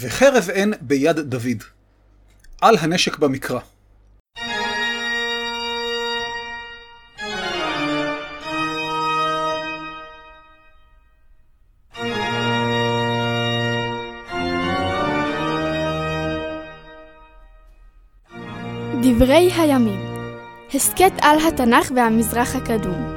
וחרב אין ביד דוד. על הנשק במקרא. דברי הימים הסכת על התנ"ך והמזרח הקדום.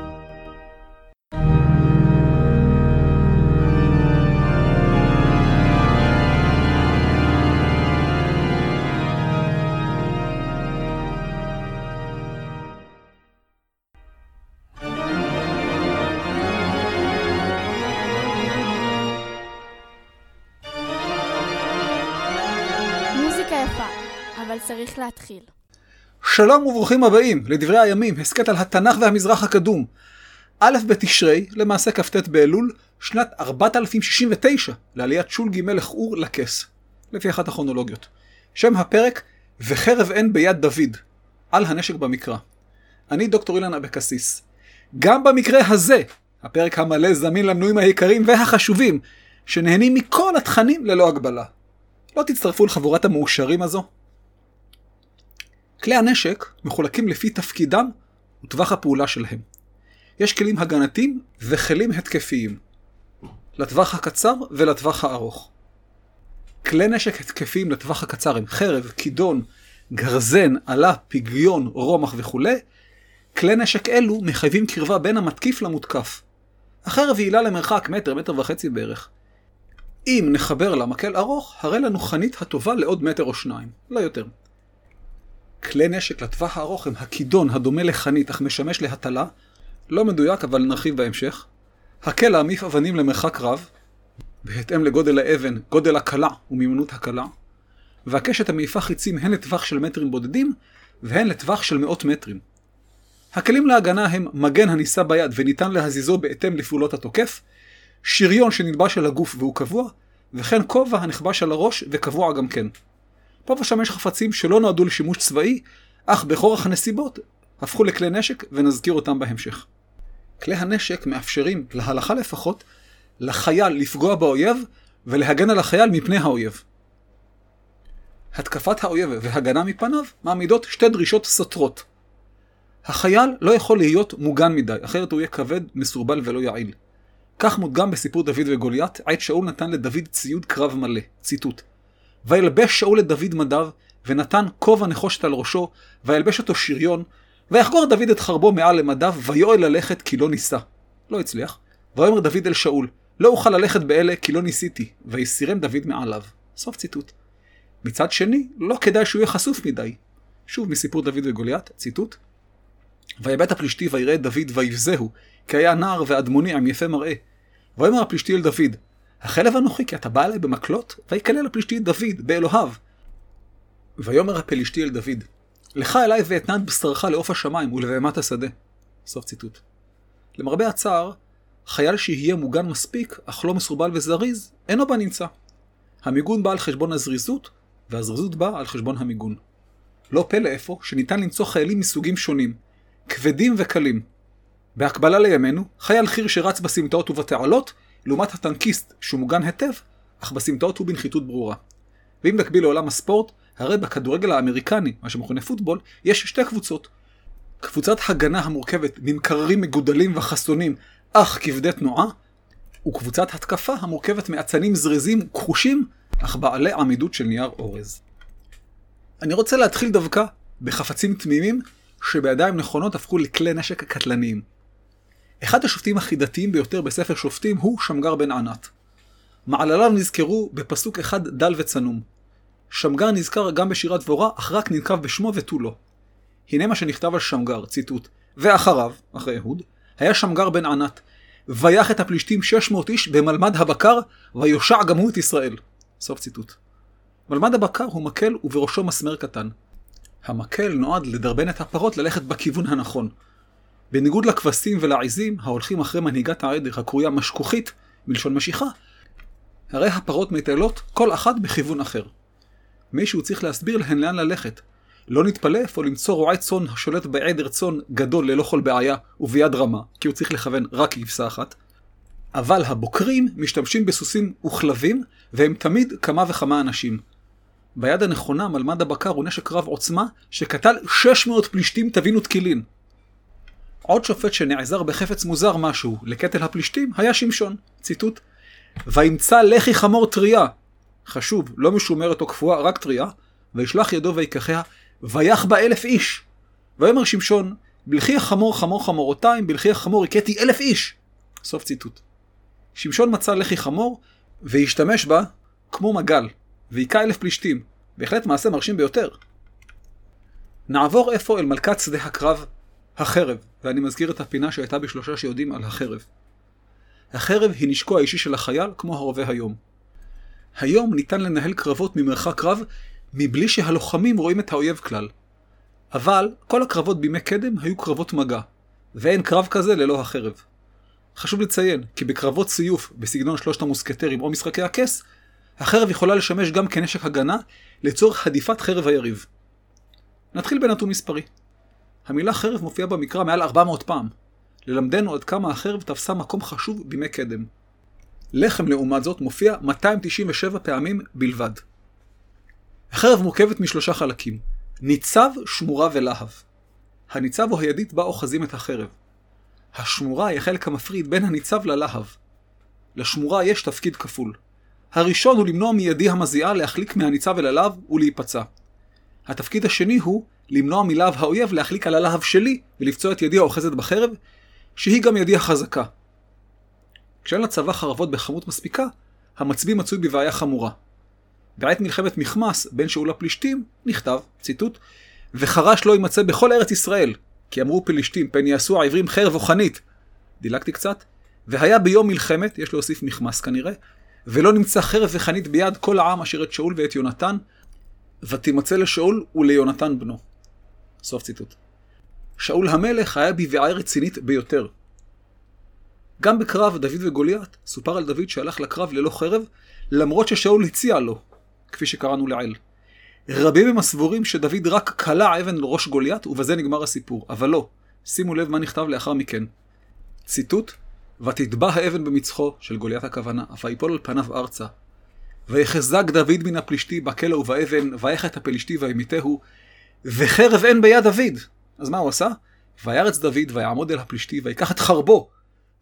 להתחיל. שלום וברוכים הבאים לדברי הימים, הסכת על התנ"ך והמזרח הקדום. א' בתשרי, למעשה כ"ט באלול, שנת 4069 לעליית שולגי מלך אור לכס, לפי אחת הכרונולוגיות. שם הפרק, וחרב אין ביד דוד, על הנשק במקרא. אני דוקטור אילן אבקסיס. גם במקרה הזה, הפרק המלא זמין למנויים היקרים והחשובים, שנהנים מכל התכנים ללא הגבלה. לא תצטרפו לחבורת המאושרים הזו? כלי הנשק מחולקים לפי תפקידם וטווח הפעולה שלהם. יש כלים הגנתיים וכלים התקפיים. לטווח הקצר ולטווח הארוך. כלי נשק התקפיים לטווח הקצר הם חרב, כידון, גרזן, עלה, פגיון, רומח וכולי. כלי נשק אלו מחייבים קרבה בין המתקיף למותקף. החרב יעילה למרחק מטר, מטר וחצי בערך. אם נחבר לה מקל ארוך, הרי לנו חנית הטובה לעוד מטר או שניים, לא יותר. כלי נשק לטווח הארוך הם הכידון הדומה לחנית אך משמש להטלה, לא מדויק אבל נרחיב בהמשך. הקל להעמיף אבנים למרחק רב, בהתאם לגודל האבן, גודל הקלה ומימנות הקלה, והקשת המעיפה חיצים הן לטווח של מטרים בודדים והן לטווח של מאות מטרים. הכלים להגנה הם מגן הנישא ביד וניתן להזיזו בהתאם לפעולות התוקף, שריון שנלבש על הגוף והוא קבוע, וכן כובע הנחבש על הראש וקבוע גם כן. פה ושם יש חפצים שלא נועדו לשימוש צבאי, אך בכורח הנסיבות הפכו לכלי נשק ונזכיר אותם בהמשך. כלי הנשק מאפשרים, להלכה לפחות, לחייל לפגוע באויב ולהגן על החייל מפני האויב. התקפת האויב והגנה מפניו מעמידות שתי דרישות סותרות. החייל לא יכול להיות מוגן מדי, אחרת הוא יהיה כבד, מסורבל ולא יעיל. כך מודגם בסיפור דוד וגוליית, עת שאול נתן לדוד ציוד קרב מלא. ציטוט: וילבש שאול את דוד מדיו, ונתן כובע נחושת על ראשו, וילבש אותו שריון, ויחגור דוד את חרבו מעל למדיו, ויואל ללכת כי לא ניסה. לא הצליח. ויאמר דוד אל שאול, לא אוכל ללכת באלה כי לא ניסיתי, ויסירם דוד מעליו. סוף ציטוט. מצד שני, לא כדאי שהוא יהיה חשוף מדי. שוב מסיפור דוד וגוליית, ציטוט: ויבט הפלישתי ויראה את דוד ויבזהו, כי היה נער ואדמוני עם יפה מראה. ויאמר הפלישתי אל דוד, החלב אנוכי כי אתה בא אליי במקלות? ויקלל הפלישתי את דוד באלוהיו. ויאמר הפלישתי אל דוד, לך אליי ואתנן בשרך לעוף השמיים ולבהמת השדה. סוף ציטוט. למרבה הצער, חייל שיהיה מוגן מספיק, אך לא מסורבל וזריז, אינו בנמצא. המיגון בא על חשבון הזריזות, והזריזות באה על חשבון המיגון. לא פלא אפוא שניתן למצוא חיילים מסוגים שונים, כבדים וקלים. בהקבלה לימינו, חייל חי"ר שרץ בסמטאות ובתעלות, לעומת הטנקיסט שהוא מוגן היטב, אך בסמטאות הוא בנחיתות ברורה. ואם נקביל לעולם הספורט, הרי בכדורגל האמריקני, מה שמכונה פוטבול, יש שתי קבוצות. קבוצת הגנה המורכבת ממקררים מגודלים וחסונים, אך כבדי תנועה, וקבוצת התקפה המורכבת מאצנים זריזים כחושים, אך בעלי עמידות של נייר אורז. אני רוצה להתחיל דווקא בחפצים תמימים שבידיים נכונות הפכו לכלי נשק קטלניים. אחד השופטים החידתיים ביותר בספר שופטים הוא שמגר בן ענת. מעלליו נזכרו בפסוק אחד דל וצנום. שמגר נזכר גם בשירת דבורה, אך רק ננקב בשמו ותו לא. הנה מה שנכתב על שמגר, ציטוט: ואחריו, אחרי אהוד, היה שמגר בן ענת, ויח את הפלישתים 600 איש במלמד הבקר, ויושע גם הוא את ישראל. סוף ציטוט. מלמד הבקר הוא מקל ובראשו מסמר קטן. המקל נועד לדרבן את הפרות ללכת בכיוון הנכון. בניגוד לכבשים ולעיזים ההולכים אחרי מנהיגת העדר הקרויה משכוכית, מלשון משיכה, הרי הפרות מטיילות כל אחת בכיוון אחר. מישהו צריך להסביר להן לאן ללכת. לא נתפלא איפה למצוא רועי צאן השולט בעדר צאן גדול ללא כל בעיה וביד רמה, כי הוא צריך לכוון רק כבשה אחת. אבל הבוקרים משתמשים בסוסים וכלבים, והם תמיד כמה וכמה אנשים. ביד הנכונה מלמד הבקר הוא נשק רב עוצמה, שקטל 600 פלישתים טבין ותקילין. עוד שופט שנעזר בחפץ מוזר משהו לקטל הפלישתים היה שמשון. ציטוט: וימצא לחי חמור טריה. חשוב, לא משומרת או קפואה, רק טריה. וישלח ידו ויקחיה, ויח בה אלף איש. ויאמר שמשון, בלכי החמור חמור חמורותיים, בלכי החמור הכיתי אלף איש. סוף ציטוט. שמשון מצא לחי חמור, והשתמש בה כמו מגל, והיכה אלף פלישתים. בהחלט מעשה מרשים ביותר. נעבור אפוא אל מלכת שדה הקרב, החרב, ואני מזכיר את הפינה שהייתה בשלושה שיודעים על החרב. החרב היא נשקו האישי של החייל, כמו הרובה היום. היום ניתן לנהל קרבות ממרחק רב, מבלי שהלוחמים רואים את האויב כלל. אבל כל הקרבות בימי קדם היו קרבות מגע, ואין קרב כזה ללא החרב. חשוב לציין כי בקרבות סיוף בסגנון שלושת המוסקטרים או משחקי הכס, החרב יכולה לשמש גם כנשק הגנה לצורך הדיפת חרב היריב. נתחיל בנתון מספרי. המילה חרב מופיעה במקרא מעל 400 פעם, ללמדנו עד כמה החרב תפסה מקום חשוב בימי קדם. לחם לעומת זאת מופיע 297 פעמים בלבד. החרב מורכבת משלושה חלקים, ניצב, שמורה ולהב. הניצב הוא הידית בה אוחזים את החרב. השמורה היא החלק המפריד בין הניצב ללהב. לשמורה יש תפקיד כפול. הראשון הוא למנוע מידי המזיעה להחליק מהניצב אל הלהב ולהיפצע. התפקיד השני הוא למנוע מלהב האויב להחליק על הלהב שלי ולפצוע את ידי האוחזת בחרב, שהיא גם ידי החזקה. כשאין לצבא חרבות בכמות מספיקה, המצביא מצוי בבעיה חמורה. בעת מלחמת מכמס בין שאול לפלישתים, נכתב, ציטוט, וחרש לא יימצא בכל ארץ ישראל, כי אמרו פלישתים, פן יעשו העברים חרב או חנית. דילגתי קצת. והיה ביום מלחמת, יש להוסיף מכמס כנראה, ולא נמצא חרב וחנית ביד כל העם אשר את שאול ואת יונתן, ותימצא לשאול וליונתן בנו. סוף ציטוט. שאול המלך היה בבעיה רצינית ביותר. גם בקרב דוד וגוליית, סופר על דוד שהלך לקרב ללא חרב, למרות ששאול הציע לו, כפי שקראנו לעיל. רבים הם הסבורים שדוד רק כלא אבן לראש גוליית, ובזה נגמר הסיפור. אבל לא. שימו לב מה נכתב לאחר מכן. ציטוט: ותטבע האבן במצחו, של גוליית הכוונה, ויפול על פניו ארצה. ויחזק דוד מן הפלישתי בכלא ובאבן, ויח את הפלישתי וימיתהו, וחרב אין ביד דוד. אז מה הוא עשה? וירץ דוד, ויעמוד אל הפלישתי, ויקח את חרבו,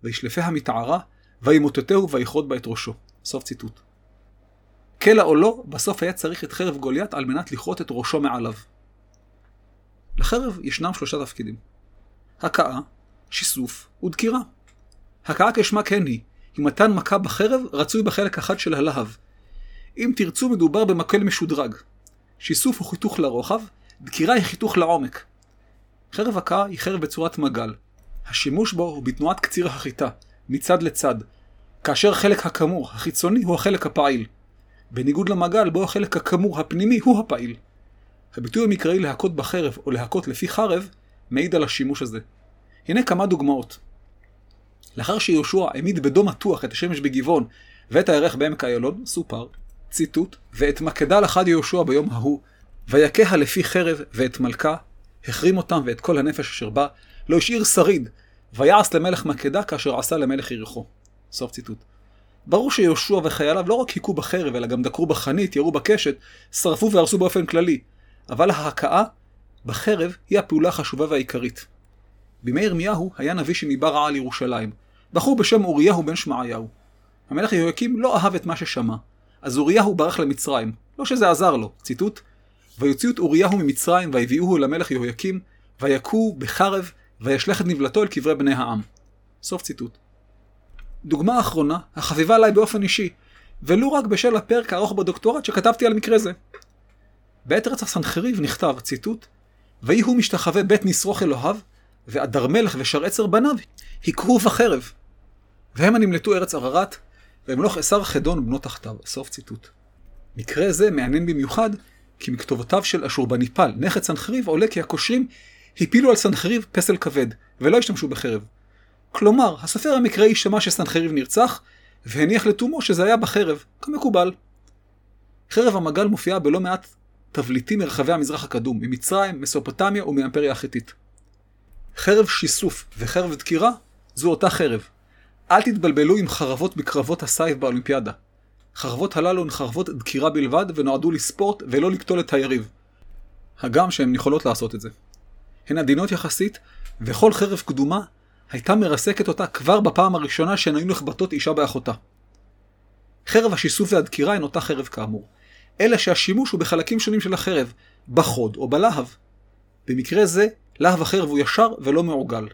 וישלפיה מתערה, וימוטטהו, ויכרות בה את ראשו. סוף ציטוט. קלע או לא, בסוף היה צריך את חרב גוליית על מנת לכרות את ראשו מעליו. לחרב ישנם שלושה תפקידים. הכאה, שיסוף ודקירה. הכאה כשמה כן היא, אם מתן מכה בחרב רצוי בחלק אחד של הלהב. אם תרצו מדובר במקל משודרג. שיסוף הוא חיתוך לרוחב, דקירה היא חיתוך לעומק. חרב הכאה היא חרב בצורת מגל. השימוש בו הוא בתנועת קציר החיטה, מצד לצד, כאשר החלק הכמור, החיצוני, הוא החלק הפעיל. בניגוד למגל בו החלק הכמור הפנימי הוא הפעיל. הביטוי המקראי להכות בחרב או להכות לפי חרב מעיד על השימוש הזה. הנה כמה דוגמאות. לאחר שיהושע העמיד בדום מתוח את השמש בגבעון ואת הירח בעמק איילון, סופר, ציטוט, ואת מקדה לחד יהושע ביום ההוא, ויכה לפי חרב ואת מלכה, החרים אותם ואת כל הנפש אשר בה, לא השאיר שריד, ויעש למלך מקדה כאשר עשה למלך יריחו. סוף ציטוט. ברור שיהושע וחייליו לא רק היכו בחרב, אלא גם דקרו בחנית, ירו בקשת, שרפו והרסו באופן כללי. אבל ההכאה בחרב היא הפעולה החשובה והעיקרית. בימי ירמיהו היה נביא שניבא רעה על ירושלים. בחור בשם אוריהו בן שמעיהו. המלך יהויקים לא אהב את מה ששמע, אז אוריהו ברח למצרים. לא שזה עזר לו, ציטוט: ויוציאו את אוריהו ממצרים, ויביאוהו למלך יהויקים, ויכו בחרב, וישלח את נבלתו אל קברי בני העם. סוף ציטוט. דוגמה אחרונה, החביבה עליי באופן אישי, ולו רק בשל הפרק הארוך בדוקטורט שכתבתי על מקרה זה. בעת רצח סנחריב נכתב, ציטוט, ויהי הוא משתחווה בית נשרוך אלוהיו, ואדר מלך ושאר עצר בניו, היכהו בחרב. והם הנמלטו ארץ ערערת, והמלוך עשר חדון בנו תחתיו. סוף ציטוט. מקרה זה מעניין במיוחד, כי מכתובותיו של אשורבניפל, נכד סנחריב, עולה כי הכושרים הפילו על סנחריב פסל כבד, ולא השתמשו בחרב. כלומר, הסופר המקראי שמע שסנחריב נרצח, והניח לתומו שזה היה בחרב, כמקובל. חרב המגל מופיעה בלא מעט תבליטים מרחבי המזרח הקדום, ממצרים, מסופוטמיה ומהאימפריה החיתית. חרב שיסוף וחרב דקירה זו אותה חרב, אל תתבלבלו עם חרבות בקרבות הסייף באולימפיאדה. חרבות הללו הן חרבות דקירה בלבד ונועדו לספורט ולא לקטול את היריב. הגם שהן יכולות לעשות את זה. הן עדינות יחסית, וכל חרב קדומה הייתה מרסקת אותה כבר בפעם הראשונה שהן היו נחבטות אישה באחותה. חרב השיסוף והדקירה הן אותה חרב כאמור, אלא שהשימוש הוא בחלקים שונים של החרב, בחוד או בלהב. במקרה זה, להב החרב הוא ישר ולא מעוגל.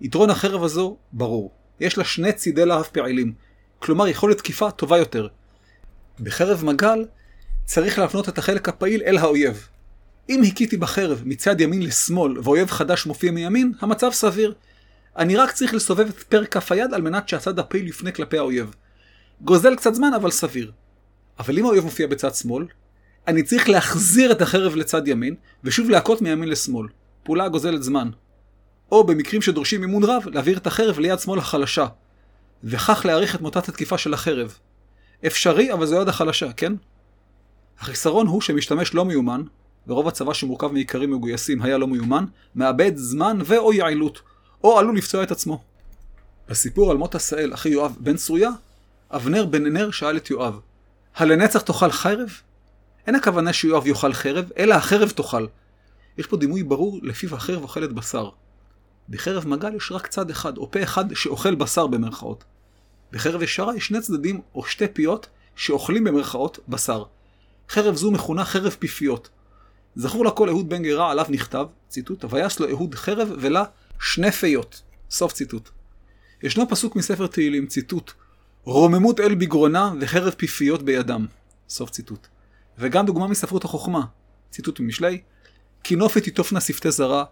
יתרון החרב הזו ברור, יש לה שני צידי להב פעילים, כלומר יכולת תקיפה טובה יותר. בחרב מגל צריך להפנות את החלק הפעיל אל האויב. אם הכיתי בחרב מצד ימין לשמאל ואויב חדש מופיע מימין, המצב סביר. אני רק צריך לסובב את פרק כף היד על מנת שהצד הפעיל יפנה כלפי האויב. גוזל קצת זמן אבל סביר. אבל אם האויב מופיע בצד שמאל, אני צריך להחזיר את החרב לצד ימין, ושוב להכות מימין לשמאל. פעולה גוזלת זמן. או במקרים שדורשים אימון רב, להעביר את החרב ליד שמאל החלשה, וכך להאריך את מוטת התקיפה של החרב. אפשרי, אבל זו יד החלשה, כן? החיסרון הוא שמשתמש לא מיומן, ורוב הצבא שמורכב מאיכרים מגויסים היה לא מיומן, מאבד זמן ו/או יעילות, או עלול לפצוע את עצמו. בסיפור על מות עשאל, אחי יואב בן צרויה, אבנר בן נר שאל את יואב, הלנצח תאכל חרב? אין הכוונה שיואב יאכל חרב, אלא החרב תאכל. יש פה דימוי ברור לפיו החרב אוכלת בשר. בחרב מגל יש רק צד אחד, או פה אחד שאוכל בשר במרכאות. בחרב ישרה יש שני צדדים או שתי פיות שאוכלים במרכאות בשר. חרב זו מכונה חרב פיפיות. זכור לכל אהוד בן גרה עליו נכתב, ציטוט, ויעש לו אהוד חרב ולה שני פיות. סוף ציטוט. ישנו פסוק מספר תהילים, ציטוט, רוממות אל בגרונה וחרב פיפיות בידם. סוף ציטוט. וגם דוגמה מספרות החוכמה, ציטוט ממשלי, כינופת תיטופנה שפתי זרה,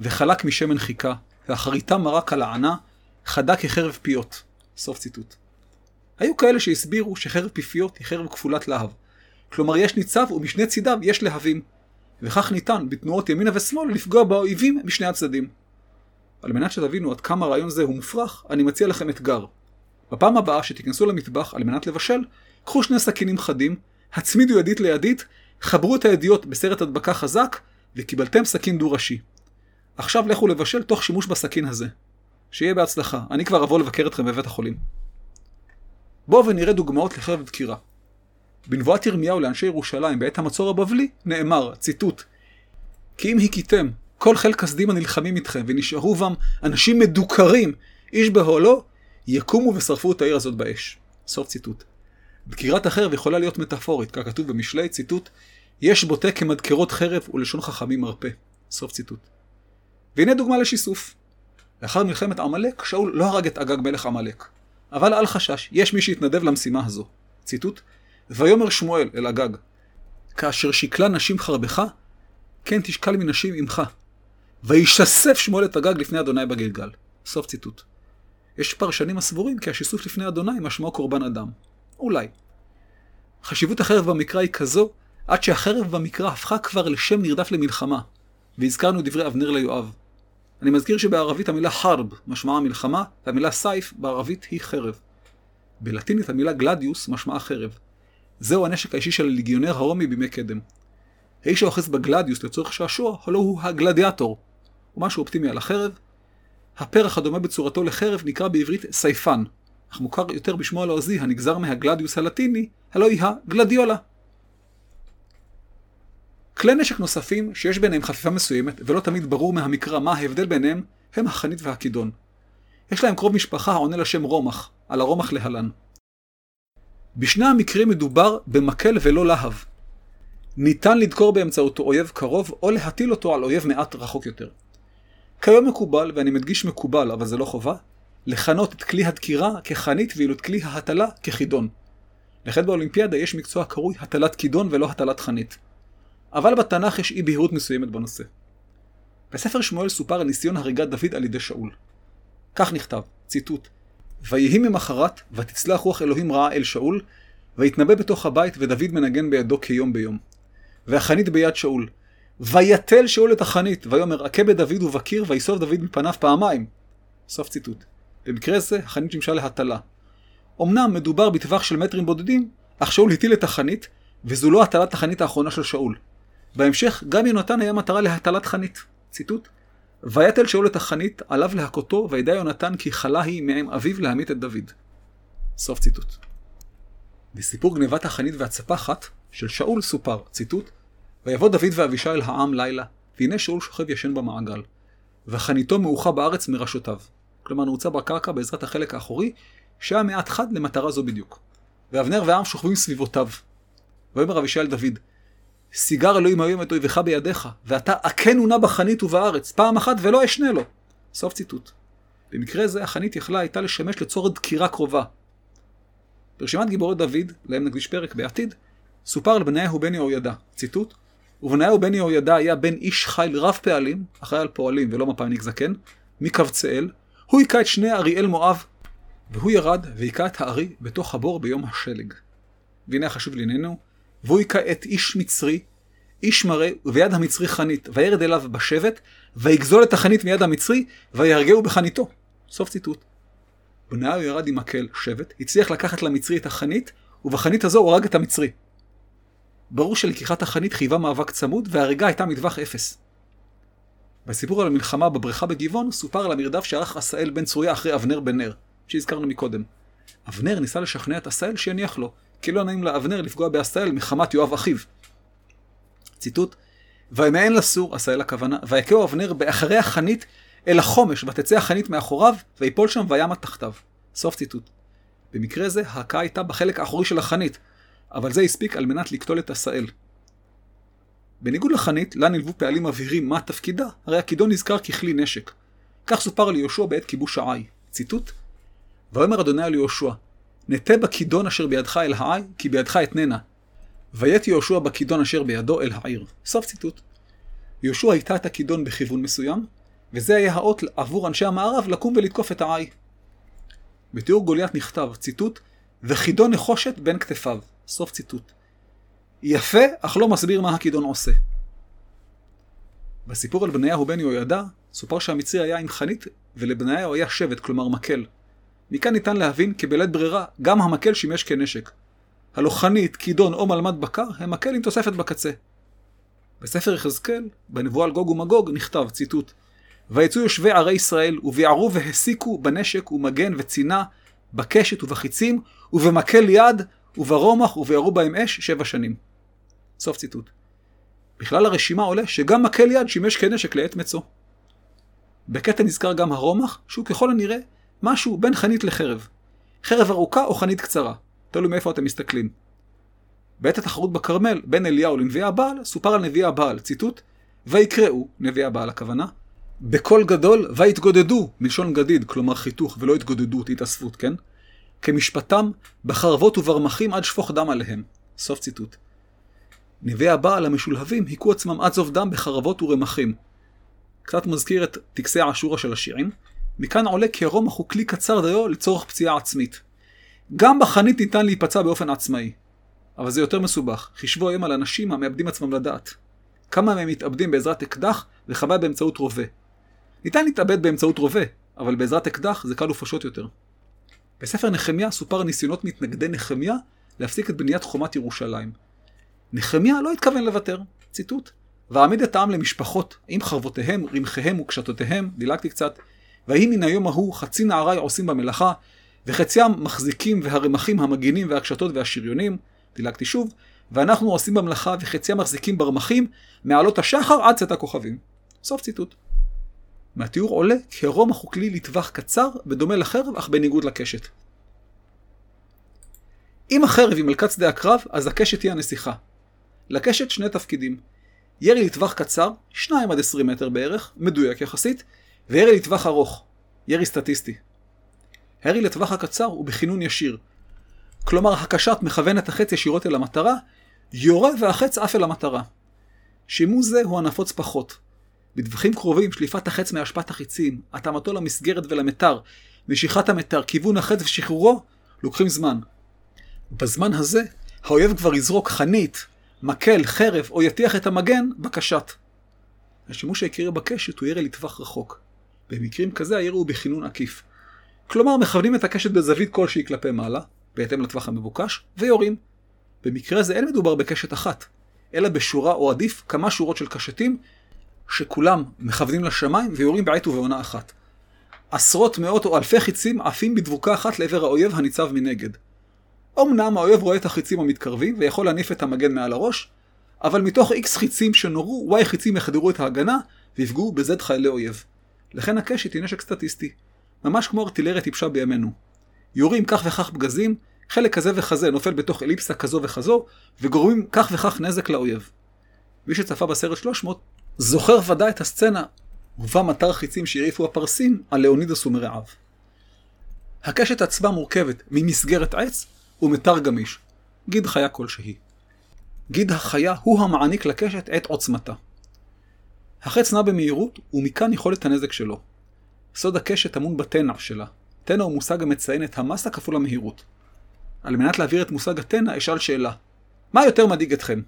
וחלק משמן חיכה, ואחריתה מרק על הענה, חדה כחרב פיות. סוף ציטוט. היו כאלה שהסבירו שחרב פיפיות היא חרב כפולת להב. כלומר יש ניצב ומשני צידיו יש להבים. וכך ניתן בתנועות ימינה ושמאל לפגוע באויבים משני הצדדים. על מנת שתבינו עד כמה הרעיון זה הוא מופרך, אני מציע לכם אתגר. בפעם הבאה שתיכנסו למטבח על מנת לבשל, קחו שני סכינים חדים, הצמידו ידית לידית, חברו את הידיות בסרט הדבקה חזק, וקיבלתם סכין דו-ראשי. עכשיו לכו לבשל תוך שימוש בסכין הזה. שיהיה בהצלחה, אני כבר אבוא לבקר אתכם בבית החולים. בואו ונראה דוגמאות לחרב דקירה. בנבואת ירמיהו לאנשי ירושלים בעת המצור הבבלי נאמר, ציטוט: כי אם הכיתם כל חיל כסדים הנלחמים איתכם ונשארו בם אנשים מדוכרים, איש באוהלו, יקומו ושרפו את העיר הזאת באש. סוף ציטוט. דקירת החרב יכולה להיות מטאפורית, כך כתוב במשלי, ציטוט, יש בוטה כמדקרות חרב ולשון חכמים מרפא. סוף ציטוט. והנה דוגמה לשיסוף. לאחר מלחמת עמלק, שאול לא הרג את אגג מלך עמלק. אבל אל חשש, יש מי שהתנדב למשימה הזו. ציטוט: ויאמר שמואל אל אגג, כאשר שקלה נשים חרבך, כן תשקל מנשים עמך. וישסף שמואל את אגג לפני אדוני בגלגל. סוף ציטוט. יש פרשנים הסבורים כי השיסוף לפני אדוני משמעו קורבן אדם. אולי. חשיבות החרב במקרא היא כזו, עד שהחרב במקרא הפכה כבר לשם נרדף למלחמה. והזכרנו דברי אבנר ליואב. אני מזכיר שבערבית המילה חרב משמעה מלחמה, והמילה סייף בערבית היא חרב. בלטינית המילה גלדיוס משמעה חרב. זהו הנשק האישי של הליגיונר הרומי בימי קדם. האיש האוחז בגלדיוס לצורך שעשוע, הלא הוא הגלדיאטור. ומשהו אופטימי על החרב. הפרח הדומה בצורתו לחרב נקרא בעברית סייפן, אך מוכר יותר בשמו הלועזי הנגזר מהגלדיוס הלטיני, הלא היא הגלדיולה. כלי נשק נוספים שיש ביניהם חפיפה מסוימת, ולא תמיד ברור מהמקרא מה ההבדל ביניהם, הם החנית והכידון. יש להם קרוב משפחה העונה לשם רומח, על הרומח להלן. בשני המקרים מדובר במקל ולא להב. ניתן לדקור באמצעותו אויב קרוב, או להטיל אותו על אויב מעט רחוק יותר. כיום מקובל, ואני מדגיש מקובל, אבל זה לא חובה, לכנות את כלי הדקירה כחנית ואילו את כלי ההטלה כחידון. לכן באולימפיאדה יש מקצוע קרוי הטלת כידון ולא הטלת חנית. אבל בתנ"ך יש אי בהירות מסוימת בנושא. בספר שמואל סופר על ניסיון הריגת דוד על ידי שאול. כך נכתב, ציטוט: ויהי ממחרת, ותצלח רוח אלוהים רעה אל שאול, ויתנבא בתוך הבית, ודוד מנגן בידו כיום ביום. והחנית ביד שאול. ויתל שאול את החנית, ויאמר, הכה בדוד ובקיר, ויסוב דוד מפניו פעמיים. סוף ציטוט. במקרה זה, החנית שימשה להטלה. אמנם מדובר בטווח של מטרים בודדים, אך שאול הטיל את החנית, וזו לא הטלת החנית האחרונה של שאול. בהמשך, גם יונתן היה מטרה להטלת חנית. ציטוט: ויתל שאול את החנית, עליו להכותו, וידע יונתן כי חלה היא מעם אביו להמית את דוד. סוף ציטוט. בסיפור גנבת החנית והצפחת של שאול סופר, ציטוט, ויבוא דוד ואבישי אל העם לילה, והנה שאול שוכב ישן במעגל, וחניתו מאוחה בארץ מראשותיו. כלומר נעוצה בקרקע בעזרת החלק האחורי, שהיה מעט חד למטרה זו בדיוק. ואבנר והעם שוכבים סביבותיו. ויאמר אבישי אל דוד, סיגר אלוהים היום את אויבך בידיך, ואתה עקנו נא בחנית ובארץ, פעם אחת ולא אשנה לו. סוף ציטוט. במקרה זה החנית יכלה הייתה לשמש לצורך דקירה קרובה. ברשימת גיבורי דוד, להם נקדיש פרק בעתיד, סופר על בניהו בן יהוידע, ציטוט, ובניהו בן יהוידע היה בן איש חיל רב פעלים, אחראי על פועלים ולא מפאיניק זקן, מקבצאל, הוא היכה את שני אריאל מואב, והוא ירד והיכה את הארי בתוך הבור ביום השלג. והנה החשוב לענייננו, והוא היכה את איש מצרי, איש מראה, וביד המצרי חנית, וירד אליו בשבט, ויגזול את החנית מיד המצרי, ויהרגהו בחניתו. סוף ציטוט. בניהו ירד עם מקל שבט, הצליח לקחת למצרי את החנית, ובחנית הזו הוא הרג את המצרי. ברור שלקיחת החנית חייבה מאבק צמוד, וההריגה הייתה מטווח אפס. בסיפור על המלחמה בבריכה בגבעון, סופר על המרדף שערך עשאל בן צוריה אחרי אבנר בן נר, שהזכרנו מקודם. אבנר ניסה לשכנע את עשאל שיניח לו, כי לא נעים לאבנר לפגוע בעשאל מחמת יואב אחיו. ציטוט: וימאן לסור, עשאל הכוונה, ויכהו אבנר באחרי החנית אל החומש, ותצא החנית מאחוריו, ויפול שם וימה תחתיו. סוף ציטוט. במקרה זה, ההכאה הייתה בחלק האחורי של החנית, אבל זה הספיק על מנת לקטול את עשאל. בניגוד לחנית, לה נלוו פעלים מבהירים מה תפקידה, הרי הכידון נזכר ככלי נשק. כך סופר על יהושע בעת כיבוש העי. ציטוט: ויאמר אדוני על יהושע, נטה בכידון אשר בידך אל העי, כי בידך אתננה. ויית יהושע בכידון אשר בידו אל העיר. סוף ציטוט. יהושע הייתה את הכידון בכיוון מסוים, וזה היה האות עבור אנשי המערב לקום ולתקוף את העי. בתיאור גוליית נכתב, ציטוט, וחידון נחושת בין כתפיו. סוף ציטוט. יפה, אך לא מסביר מה הכידון עושה. בסיפור על בניהו בן יהוידע, סופר שהמצרי היה עם חנית, ולבניהו היה שבט, כלומר מקל. מכאן ניתן להבין כי בלית ברירה, גם המקל שימש כנשק. הלא חנית, כידון או מלמד בקר הם מקל עם תוספת בקצה. בספר יחזקאל, בנבואה על גוג ומגוג, נכתב, ציטוט: ויצאו יושבי ערי ישראל, וביערו והסיקו בנשק ומגן וצינה, בקשת ובחיצים, ובמקל יד, וברומח, וביערו בהם אש שבע שנים. סוף ציטוט. בכלל הרשימה עולה שגם מקל יד שימש כנשק לעת מצוא. בקטע נזכר גם הרומח, שהוא ככל הנראה משהו בין חנית לחרב. חרב ארוכה או חנית קצרה, תלוי מאיפה אתם מסתכלים. בעת התחרות בכרמל, בין אליהו לנביאי הבעל, סופר על נביאי הבעל, ציטוט, ויקראו, נביאי הבעל הכוונה, בקול גדול ויתגודדו, מלשון גדיד, כלומר חיתוך, ולא התגודדות, התאספות, כן? כמשפטם, בחרבות וברמחים עד שפוך דם עליהם. סוף ציטוט. נביאי הבעל המשולהבים היכו עצמם עד זוב דם בחרבות ורמחים. קצת מזכיר את טקסי העשורה של השירים. מכאן עולה כי הרומח הוא כלי קצר דיו לצורך פציעה עצמית. גם בחנית ניתן להיפצע באופן עצמאי. אבל זה יותר מסובך. חישבו היום על אנשים המאבדים עצמם לדעת. כמה מהם מתאבדים בעזרת אקדח וכמה באמצעות רובה. ניתן להתאבד באמצעות רובה, אבל בעזרת אקדח זה קל ופשוט יותר. בספר נחמיה סופר ניסיונות מתנגדי נחמיה להפסיק את בניית חומת ירושלים. נחמיה לא התכוון לוותר, ציטוט. והעמיד את העם למשפחות, עם חרבותיהם, רמחיהם וקשתותיהם, דילגתי קצת, ויהי מן היום ההוא חצי נערי עושים במלאכה, וחציים מחזיקים והרמחים המגינים והקשתות והשריונים, דילגתי שוב, ואנחנו עושים במלאכה וחציים מחזיקים ברמחים, מעלות השחר עד צאת הכוכבים. סוף ציטוט. מהתיאור עולה כי הרומח הוא כלי לטווח קצר ודומה לחרב, אך בניגוד לקשת. אם החרב היא מלכת שדה הקרב, אז הקשת היא הנסיכה. לקשת שני תפקידים. ירי לטווח קצר, 2 עד 20 מטר בערך, מדויק יחסית, וירי לטווח ארוך, ירי סטטיסטי. הירי לטווח הקצר הוא בכינון ישיר. כלומר, הקשת מכוון את החץ ישירות אל המטרה, יורה והחץ עף אל המטרה. שימוש זה הוא הנפוץ פחות. בטווחים קרובים, שליפת החץ מהשפעת החיצים, התאמתו למסגרת ולמתר, משיכת המתר, כיוון החץ ושחרורו, לוקחים זמן. בזמן הזה, האויב כבר יזרוק חנית, מקל, חרב או יטיח את המגן בקשת. השימוש העיקרי בקשת הוא ירי לטווח רחוק. במקרים כזה הירי הוא בכינון עקיף. כלומר, מכוונים את הקשת בזווית כלשהי כלפי מעלה, בהתאם לטווח המבוקש, ויורים. במקרה זה אין מדובר בקשת אחת, אלא בשורה או עדיף כמה שורות של קשתים, שכולם מכוונים לשמיים ויורים בעת ובעונה אחת. עשרות מאות או אלפי חיצים עפים בדבוקה אחת לעבר האויב הניצב מנגד. אמנם האויב רואה את החיצים המתקרבים ויכול להניף את המגן מעל הראש, אבל מתוך איקס חיצים שנורו, Y חיצים יחדרו את ההגנה ויפגעו ב-Z חיילי אויב. לכן הקשת היא נשק סטטיסטי, ממש כמו ארטילריה טיפשה בימינו. יורים כך וכך פגזים, חלק כזה וכזה נופל בתוך אליפסה כזו וכזו, וגורמים כך וכך נזק לאויב. מי שצפה בסרט 300, זוכר ודאי את הסצנה ובה מטר חיצים שהרעיפו הפרסים על לאונידוס ומרעיו. הקשת עצמה מורכבת ממסגרת עץ ומתר גמיש, גיד חיה כלשהי. גיד החיה הוא המעניק לקשת את עוצמתה. החץ נע במהירות, ומכאן יכולת הנזק שלו. סוד הקשת טמון בתנע שלה. תנע הוא מושג המציין את המסה כפול המהירות. על מנת להעביר את מושג התנע, אשאל שאלה. מה יותר מדאיג אתכם?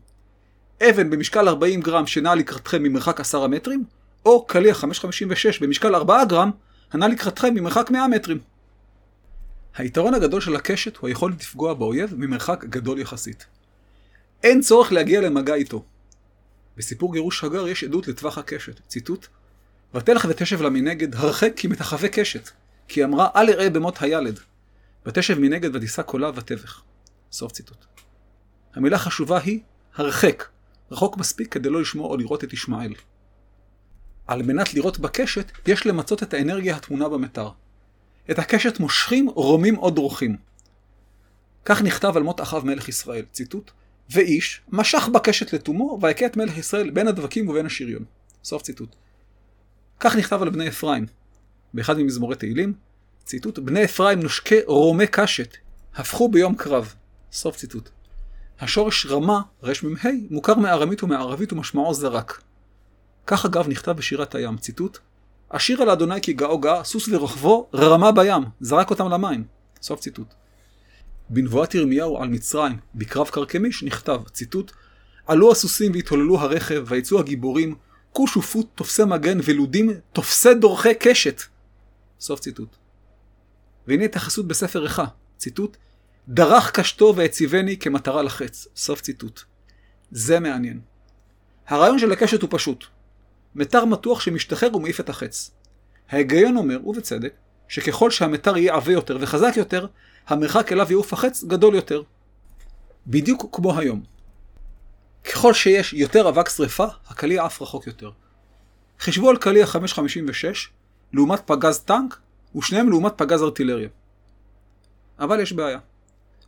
אבן במשקל 40 גרם שנעה לקראתכם ממרחק 10 מטרים, או קליע 556 במשקל 4 גרם, הנע לקראתכם ממרחק 100 מטרים. היתרון הגדול של הקשת הוא היכולת לפגוע באויב ממרחק גדול יחסית. אין צורך להגיע למגע איתו. בסיפור גירוש הגר יש עדות לטווח הקשת. ציטוט: ותלך ותשב לה מנגד, הרחק כי מתחווה קשת, כי אמרה אל אראה במות הילד. ותשב מנגד ותישא קולה ותבך. סוף ציטוט. המילה חשובה היא הרחק, רחוק מספיק כדי לא לשמוע או לראות את ישמעאל. על מנת לראות בקשת, יש למצות את האנרגיה הטמונה במתר. את הקשת מושכים, רומים או דרוכים. כך נכתב על מות אחאב מלך ישראל, ציטוט: ואיש משך בקשת לתומו, ויכה את מלך ישראל בין הדבקים ובין השריון. סוף ציטוט. כך נכתב על בני אפרים, באחד ממזמורי תהילים, ציטוט: בני אפרים נושקי רומי קשת, הפכו ביום קרב. סוף ציטוט. השורש רמה, רמ"ה, מוכר מארמית ומערבית ומשמעו זרק. כך אגב נכתב בשירת הים, ציטוט: השיר על אדוני כי גאו גאה, סוס ורוכבו, רמה בים, זרק אותם למים. סוף ציטוט. בנבואת ירמיהו על מצרים, בקרב קרקמיש, נכתב, ציטוט: עלו הסוסים והתהוללו הרכב, ויצאו הגיבורים, כוש ופוט תופסי מגן ולודים, תופסי דורכי קשת. סוף ציטוט. והנה התייחסות בספר איכה, ציטוט: דרך קשתו והציבני כמטרה לחץ. סוף ציטוט. זה מעניין. הרעיון של הקשת הוא פשוט. מתר מתוח שמשתחרר ומעיף את החץ. ההיגיון אומר, ובצדק, שככל שהמתר יהיה עבה יותר וחזק יותר, המרחק אליו יעוף החץ גדול יותר. בדיוק כמו היום. ככל שיש יותר אבק שרפה, הקליע עף רחוק יותר. חישבו על קליע 556 לעומת פגז טנק, ושניהם לעומת פגז ארטילריה. אבל יש בעיה.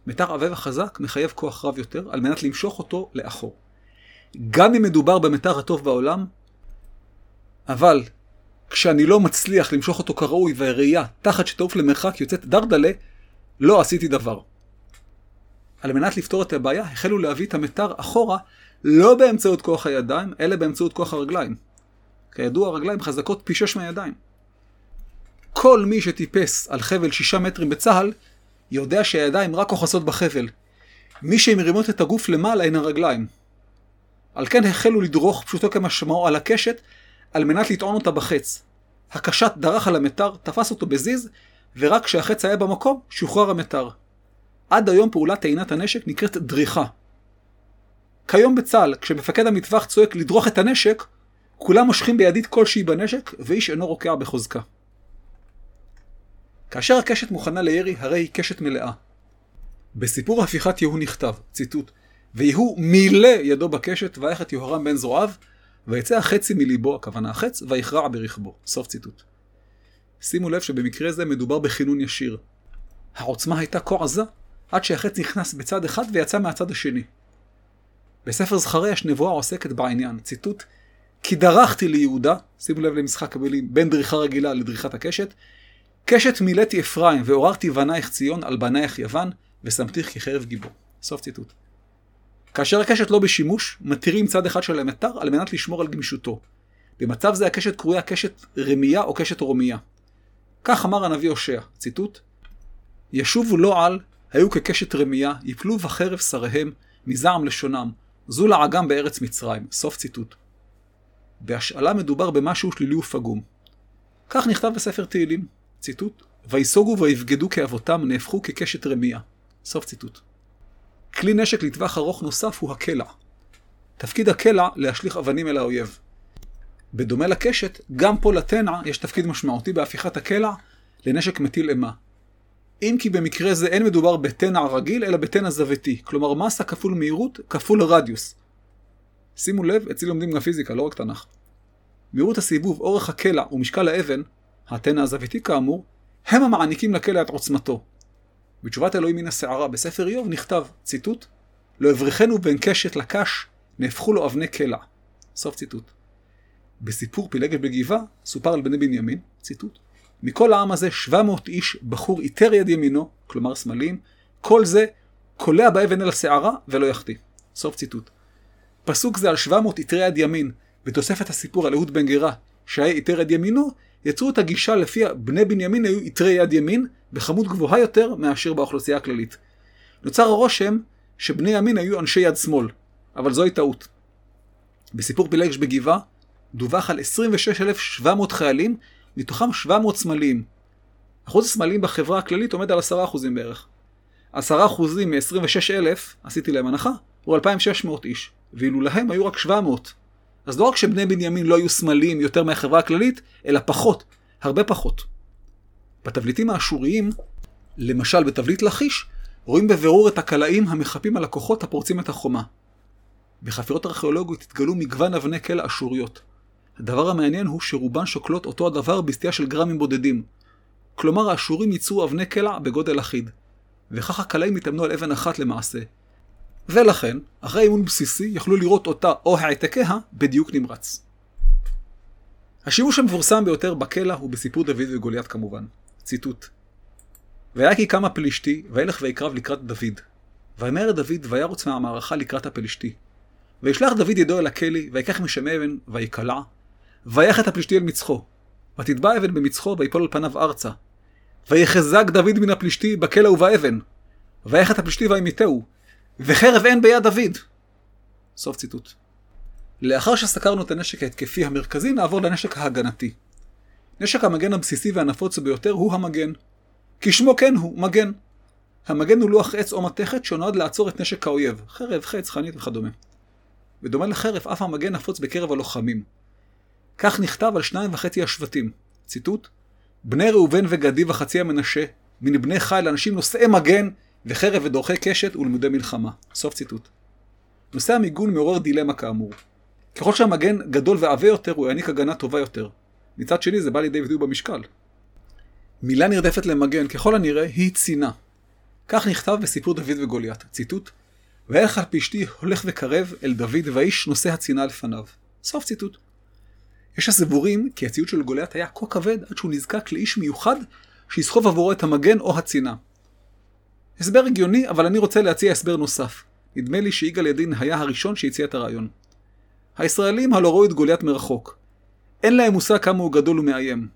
מתר עבה וחזק מחייב כוח רב יותר על מנת למשוך אותו לאחור. גם אם מדובר במתר הטוב בעולם, אבל כשאני לא מצליח למשוך אותו כראוי והראייה תחת שתעוף למרחק יוצאת דרדלה, לא עשיתי דבר. על מנת לפתור את הבעיה, החלו להביא את המתר אחורה, לא באמצעות כוח הידיים, אלא באמצעות כוח הרגליים. כידוע, הרגליים חזקות פי שש מהידיים. כל מי שטיפס על חבל שישה מטרים בצה"ל, יודע שהידיים רק כוחסות בחבל. מי שמרימות את הגוף למעלה הן הרגליים. על כן החלו לדרוך פשוטו כמשמעו על הקשת, על מנת לטעון אותה בחץ. הקשת דרך על המתר, תפס אותו בזיז, ורק כשהחץ היה במקום, שוחרר המתר. עד היום פעולת טעינת הנשק נקראת דריכה. כיום בצה"ל, כשמפקד המטווח צועק לדרוך את הנשק, כולם מושכים בידית כלשהי בנשק, ואיש אינו רוקע בחוזקה. כאשר הקשת מוכנה לירי, הרי היא קשת מלאה. בסיפור הפיכת יהוא נכתב, ציטוט, ויהוא מילא ידו בקשת, ויח את יהורם בן זרועיו, ויצא החצי מליבו, הכוונה החץ, ויכרע ברכבו. סוף ציטוט. שימו לב שבמקרה זה מדובר בכינון ישיר. העוצמה הייתה כה עזה, עד שהחץ נכנס בצד אחד ויצא מהצד השני. בספר זכריה יש נבואה עוסקת בעניין, ציטוט: כי דרכתי ליהודה, שימו לב למשחק המילים, בין דריכה רגילה לדריכת הקשת, קשת מילאתי אפרים ועוררתי בנייך ציון על בנייך יוון, ושמתיך כחרב גיבור. סוף ציטוט. כאשר הקשת לא בשימוש, מתירים צד אחד של המתר על מנת לשמור על גמישותו. במצב זה הקשת קרויה קשת רמייה או קשת רומייה. כך אמר הנביא הושע, ציטוט: ישובו לא על, היו כקשת רמייה, יפלו בחרב שריהם, מזעם לשונם, זו לעגם בארץ מצרים. סוף ציטוט. בהשאלה מדובר במשהו שלילי ופגום. כך נכתב בספר תהילים, ציטוט: ויסוגו ויבגדו כאבותם, נהפכו כקשת רמייה. סוף ציטוט. כלי נשק לטווח ארוך נוסף הוא הקלע. תפקיד הקלע להשליך אבנים אל האויב. בדומה לקשת, גם פה לתנע יש תפקיד משמעותי בהפיכת הקלע לנשק מטיל אימה. אם כי במקרה זה אין מדובר בתנע רגיל, אלא בתנע זוויתי, כלומר מסה כפול מהירות כפול רדיוס. שימו לב, אצלי לומדים גם פיזיקה, לא רק תנ"ך. מהירות הסיבוב, אורך הקלע ומשקל האבן, התנע הזוויתי כאמור, הם המעניקים לקלע את עוצמתו. בתשובת אלוהים מן הסערה בספר איוב נכתב, ציטוט, לא אברכנו בין קשת לקש, נהפכו לו אבני קלע. סוף ציטוט. בסיפור פילגש בגבעה, סופר על בני בנימין, ציטוט, מכל העם הזה 700 איש בחור איתר יד ימינו, כלומר שמאליים, כל זה קולע באבן אל הסערה ולא יחטיא. סוף ציטוט. פסוק זה על 700 איתרי יד ימין, בתוספת הסיפור על אהוד בן גרה, שהיה איתר יד ימינו, יצרו את הגישה לפיה בני בנימין היו איתרי יד ימין, בכמות גבוהה יותר מאשר באוכלוסייה הכללית. נוצר הרושם שבני ימין היו אנשי יד שמאל, אבל זוהי טעות. בסיפור פילגש בגבעה, דווח על 26,700 חיילים, מתוכם 700 סמלים. אחוז הסמלים בחברה הכללית עומד על 10% בערך. 10% מ-26,000, עשיתי להם הנחה, הוא 2,600 איש, ואילו להם היו רק 700. אז לא רק שבני בנימין לא היו סמלים יותר מהחברה הכללית, אלא פחות, הרבה פחות. בתבליטים האשוריים, למשל בתבליט לכיש, רואים בבירור את הקלעים המחפים על הכוחות הפורצים את החומה. בחפירות ארכיאולוגיות התגלו מגוון אבני כלא אשוריות. הדבר המעניין הוא שרובן שוקלות אותו הדבר בסטייה של גרמים בודדים. כלומר, האשורים ייצרו אבני קלע בגודל אחיד. וכך הקלעים התאמנו על אבן אחת למעשה. ולכן, אחרי אימון בסיסי, יכלו לראות אותה או העתקיה בדיוק נמרץ. השימוש המפורסם ביותר בקלע הוא בסיפור דוד וגוליית כמובן. ציטוט: והיה כי קם הפלישתי, וילך ויקרב לקראת דוד. ויאמר דוד, וירוץ מהמערכה לקראת הפלישתי. וישלח דוד ידו אל הכלי, ויקח משם אבן, ויקלע, ויח את הפלישתי אל מצחו. ותטבע אבן במצחו, ויפול על פניו ארצה. ויחזק דוד מן הפלישתי בקלע ובאבן. ויח את הפלישתי וימיתהו. וחרב אין ביד דוד. סוף ציטוט. לאחר שסקרנו את הנשק ההתקפי המרכזי, נעבור לנשק ההגנתי. נשק המגן הבסיסי והנפוץ ביותר הוא המגן. כשמו כן הוא, מגן. המגן הוא לוח עץ או מתכת שנועד לעצור את נשק האויב, חרב, חץ, חנית וכדומה. בדומה לחרב, אף המגן נפוץ בקרב הלוחמים. כך נכתב על שניים וחצי השבטים. ציטוט: בני ראובן וגדי וחצי המנשה, מן בני חיל אנשים נושאי מגן, וחרב ודורכי קשת ולמודי מלחמה. סוף ציטוט. נושא המיגון מעורר דילמה כאמור. ככל שהמגן גדול ועבה יותר, הוא יעניק הגנה טובה יותר. מצד שני, זה בא לידי ביטוי במשקל. מילה נרדפת למגן, ככל הנראה, היא צינה. כך נכתב בסיפור דוד וגוליית. ציטוט: וילך על פשתי הולך וקרב אל דוד והאיש נושא הצינה לפניו. סוף ציטוט. יש הסבורים כי הציוד של גוליית היה כה כבד עד שהוא נזקק לאיש מיוחד שיסחוב עבורו את המגן או הצינה. הסבר הגיוני, אבל אני רוצה להציע הסבר נוסף. נדמה לי שיגאל ידין היה הראשון שהציע את הרעיון. הישראלים הלא ראו את גוליית מרחוק. אין להם מושג כמה הוא גדול ומאיים.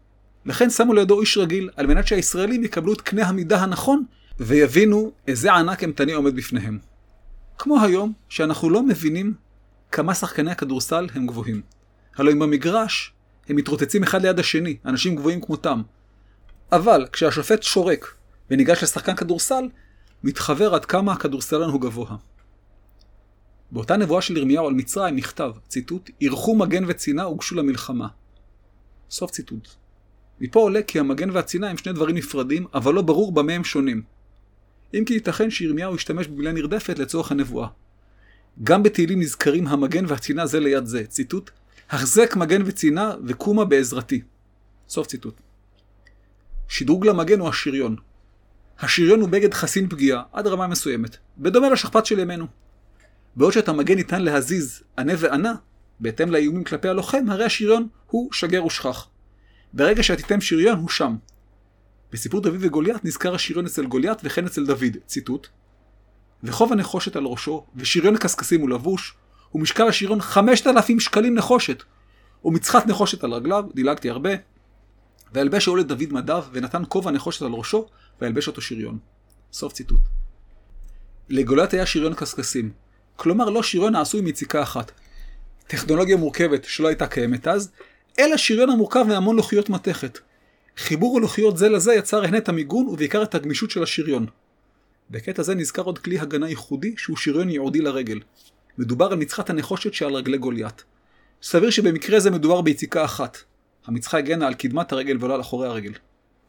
לכן שמו לידו איש רגיל, על מנת שהישראלים יקבלו את קנה המידה הנכון, ויבינו איזה ענק אימתני עומד בפניהם. כמו היום, שאנחנו לא מבינים כמה שחקני הכדורסל הם גבוהים. הלוא אם במגרש הם מתרוצצים אחד ליד השני, אנשים גבוהים כמותם. אבל כשהשופט שורק וניגש לשחקן כדורסל, מתחבר עד כמה הכדורסלן הוא גבוה. באותה נבואה של ירמיהו על מצרים נכתב, ציטוט, אירחו מגן וצינה הוגשו למלחמה. סוף ציטוט. מפה עולה כי המגן והצינה הם שני דברים נפרדים, אבל לא ברור במה הם שונים. אם כי ייתכן שירמיהו השתמש במילה נרדפת לצורך הנבואה. גם בתהילים נזכרים המגן והצינה זה ליד זה. ציטוט, החזק מגן וצינה וקומה בעזרתי. סוף ציטוט. שדרוג למגן הוא השריון. השריון הוא בגד חסין פגיעה עד רמה מסוימת, בדומה לשכפ"ץ של ימינו. בעוד שאת המגן ניתן להזיז ענה וענה, בהתאם לאיומים כלפי הלוחם, הרי השריון הוא שגר ושכח. ברגע שתיתם שריון הוא שם. בסיפור דוד וגוליית נזכר השריון אצל גוליית וכן אצל דוד, ציטוט: וחוב הנחושת על ראשו, ושריון קשקשים הוא לבוש, ומשקל השריון 5,000 שקלים נחושת, ומצחת נחושת על רגליו, דילגתי הרבה, וילבש שאול דוד מדיו, ונתן כובע נחושת על ראשו, וילבש אותו שריון. סוף ציטוט. לגוליית היה שריון קשקשים, כלומר לא שריון העשוי מיציקה אחת. טכנולוגיה מורכבת שלא הייתה קיימת אז, אלא שריון המורכב מהמון לוחיות מתכת. חיבור הלוחיות זה לזה יצר הן את המיגון ובעיקר את הגמישות של השריון. בקטע זה נזכר עוד כלי הגנה ייחודי שהוא שריון ייעודי לרגל. מדובר על מצחת הנחושת שעל רגלי גוליית. סביר שבמקרה זה מדובר ביציקה אחת. המצחה הגנה על קדמת הרגל ולא על אחורי הרגל.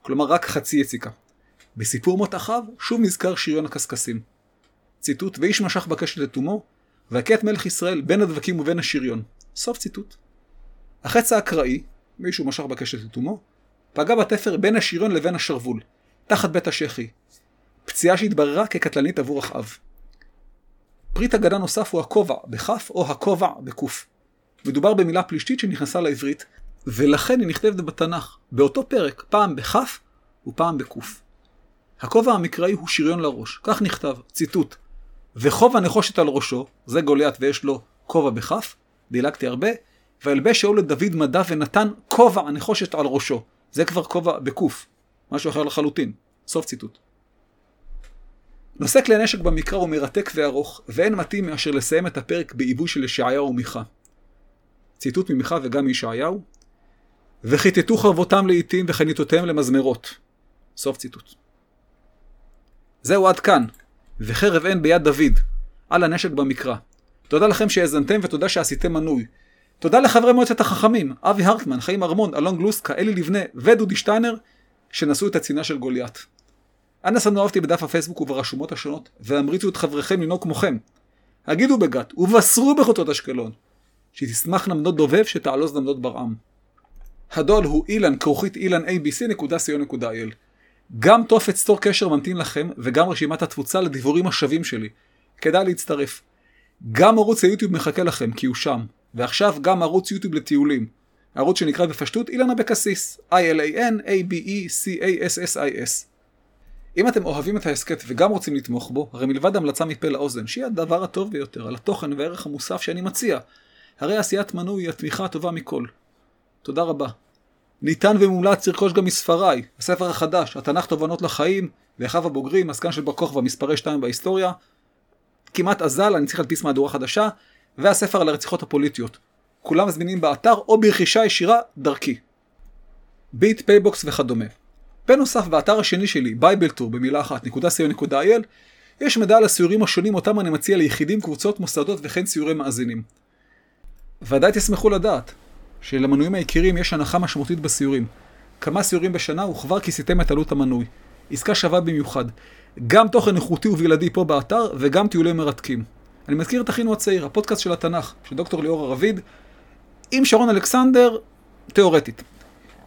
כלומר רק חצי יציקה. בסיפור מות אחיו שוב נזכר שריון הקשקשים. ציטוט, ואיש משך בקשת לתומו, והכה את מלך ישראל בין הדבקים ובין השריון. סוף ציטוט. החץ האקראי, מישהו משך בקשת לתומו, פגע בתפר בין השריון לבין השרוול, תחת בית השחי. פציעה שהתבררה כקטלנית עבור אחאב. פריט הגדה נוסף הוא הכובע בכף או הכובע בקוף. מדובר במילה פלישתית שנכנסה לעברית, ולכן היא נכתבת בתנ"ך, באותו פרק, פעם בכף ופעם בקוף. הכובע המקראי הוא שריון לראש, כך נכתב, ציטוט: וכובע נחושת על ראשו, זה גוליית ויש לו כובע בכף, דילגתי הרבה, וילבש שאול לדוד מדע ונתן כובע נחושת על ראשו, זה כבר כובע בקוף, משהו אחר לחלוטין. סוף ציטוט. נושא כלי נשק במקרא הוא מרתק וארוך, ואין מתאים מאשר לסיים את הפרק בעיבוי של ישעיהו ומיכה. ציטוט ממיכה וגם מישעיהו. וכיתתו חרבותם לעיתים וחניתותיהם למזמרות. סוף ציטוט. זהו עד כאן, וחרב אין ביד דוד, על הנשק במקרא. תודה לכם שהאזנתם ותודה שעשיתם מנוי. תודה לחברי מועצת החכמים, אבי הרטמן, חיים ארמון, אלון גלוסקה, אלי לבנה ודודי שטיינר, שנשאו את הצינה של גוליית. אנא שנו אהבתי בדף הפייסבוק וברשומות השונות, והמריצו את חבריכם לנהוג כמוכם. הגידו בגת, ובשרו בחוצות אשקלון, שתשמחנה מנות דובב שתעלוז למנות ברעם. הדואל הוא אילן כרוכית אילן abc.co.il. גם טופת סטור קשר ממתין לכם, וגם רשימת התפוצה לדיבורים השווים שלי. כדאי להצטרף. גם ערוץ היוטיוב מחכה לכם, כי הוא שם. ועכשיו גם ערוץ יוטיוב לטיולים. ערוץ שנקרא בפשטות אילן אבקסיס, I-L-A-N-A-B-E-C-A-S-S-I-S. אם אתם אוהבים את ההסכת וגם רוצים לתמוך בו, הרי מלבד המלצה מפה לאוזן, שהיא הדבר הטוב ביותר על התוכן והערך המוסף שאני מציע, הרי עשיית מנוי היא התמיכה הטובה מכל. תודה רבה. ניתן ומומלץ לרכוש גם מספריי, הספר החדש, התנ"ך תובנות לחיים, ואחיו הבוגרים, עסקן של בר כוכבא, מספרי 2 בהיסטוריה, כמעט אזל, אני צריך להדפיס מהדורה חדשה, והספר על הרציחות הפוליטיות. כולם מזמינים באתר או ברכישה ישירה דרכי. ביט, פייבוקס וכדומה. בנוסף, באתר השני שלי, bibletour במילה אחת, .co.il, יש מידע על הסיורים השונים אותם אני מציע ליחידים, קבוצות, מוסדות וכן סיורי מאזינים. ודאי תשמחו לדעת שלמנויים היקירים יש הנחה משמעותית בסיורים. כמה סיורים בשנה וכבר כיסיתם את עלות המנוי. עסקה שווה במיוחד. גם תוכן איכותי ובלעדי פה באתר וגם טיולים מרתקים. אני מזכיר את אחינו הצעיר, הפודקאסט של התנ"ך, של דוקטור ליאור הרביד, עם שרון אלכסנדר, תאורטית.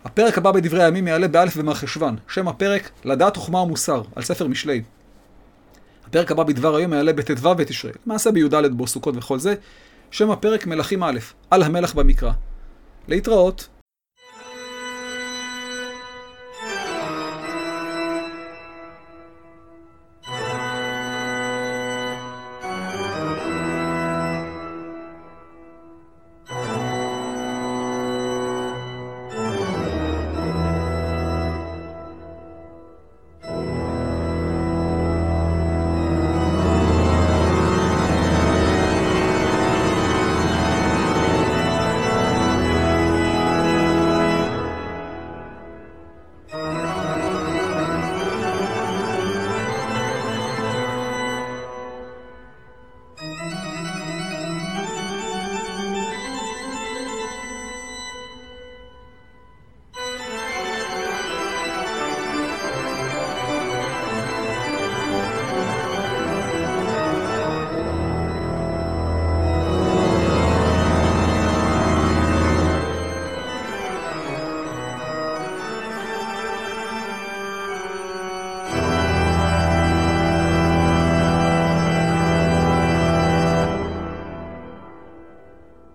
הפרק הבא בדברי הימים יעלה באלף במרחשוון, שם הפרק לדעת חוכמה ומוסר, על ספר משלי. הפרק הבא בדבר היום יעלה בט"ו בתשרי, למעשה בי"ד בו סוכות וכל זה, שם הפרק מלכים א', על המלך במקרא. להתראות.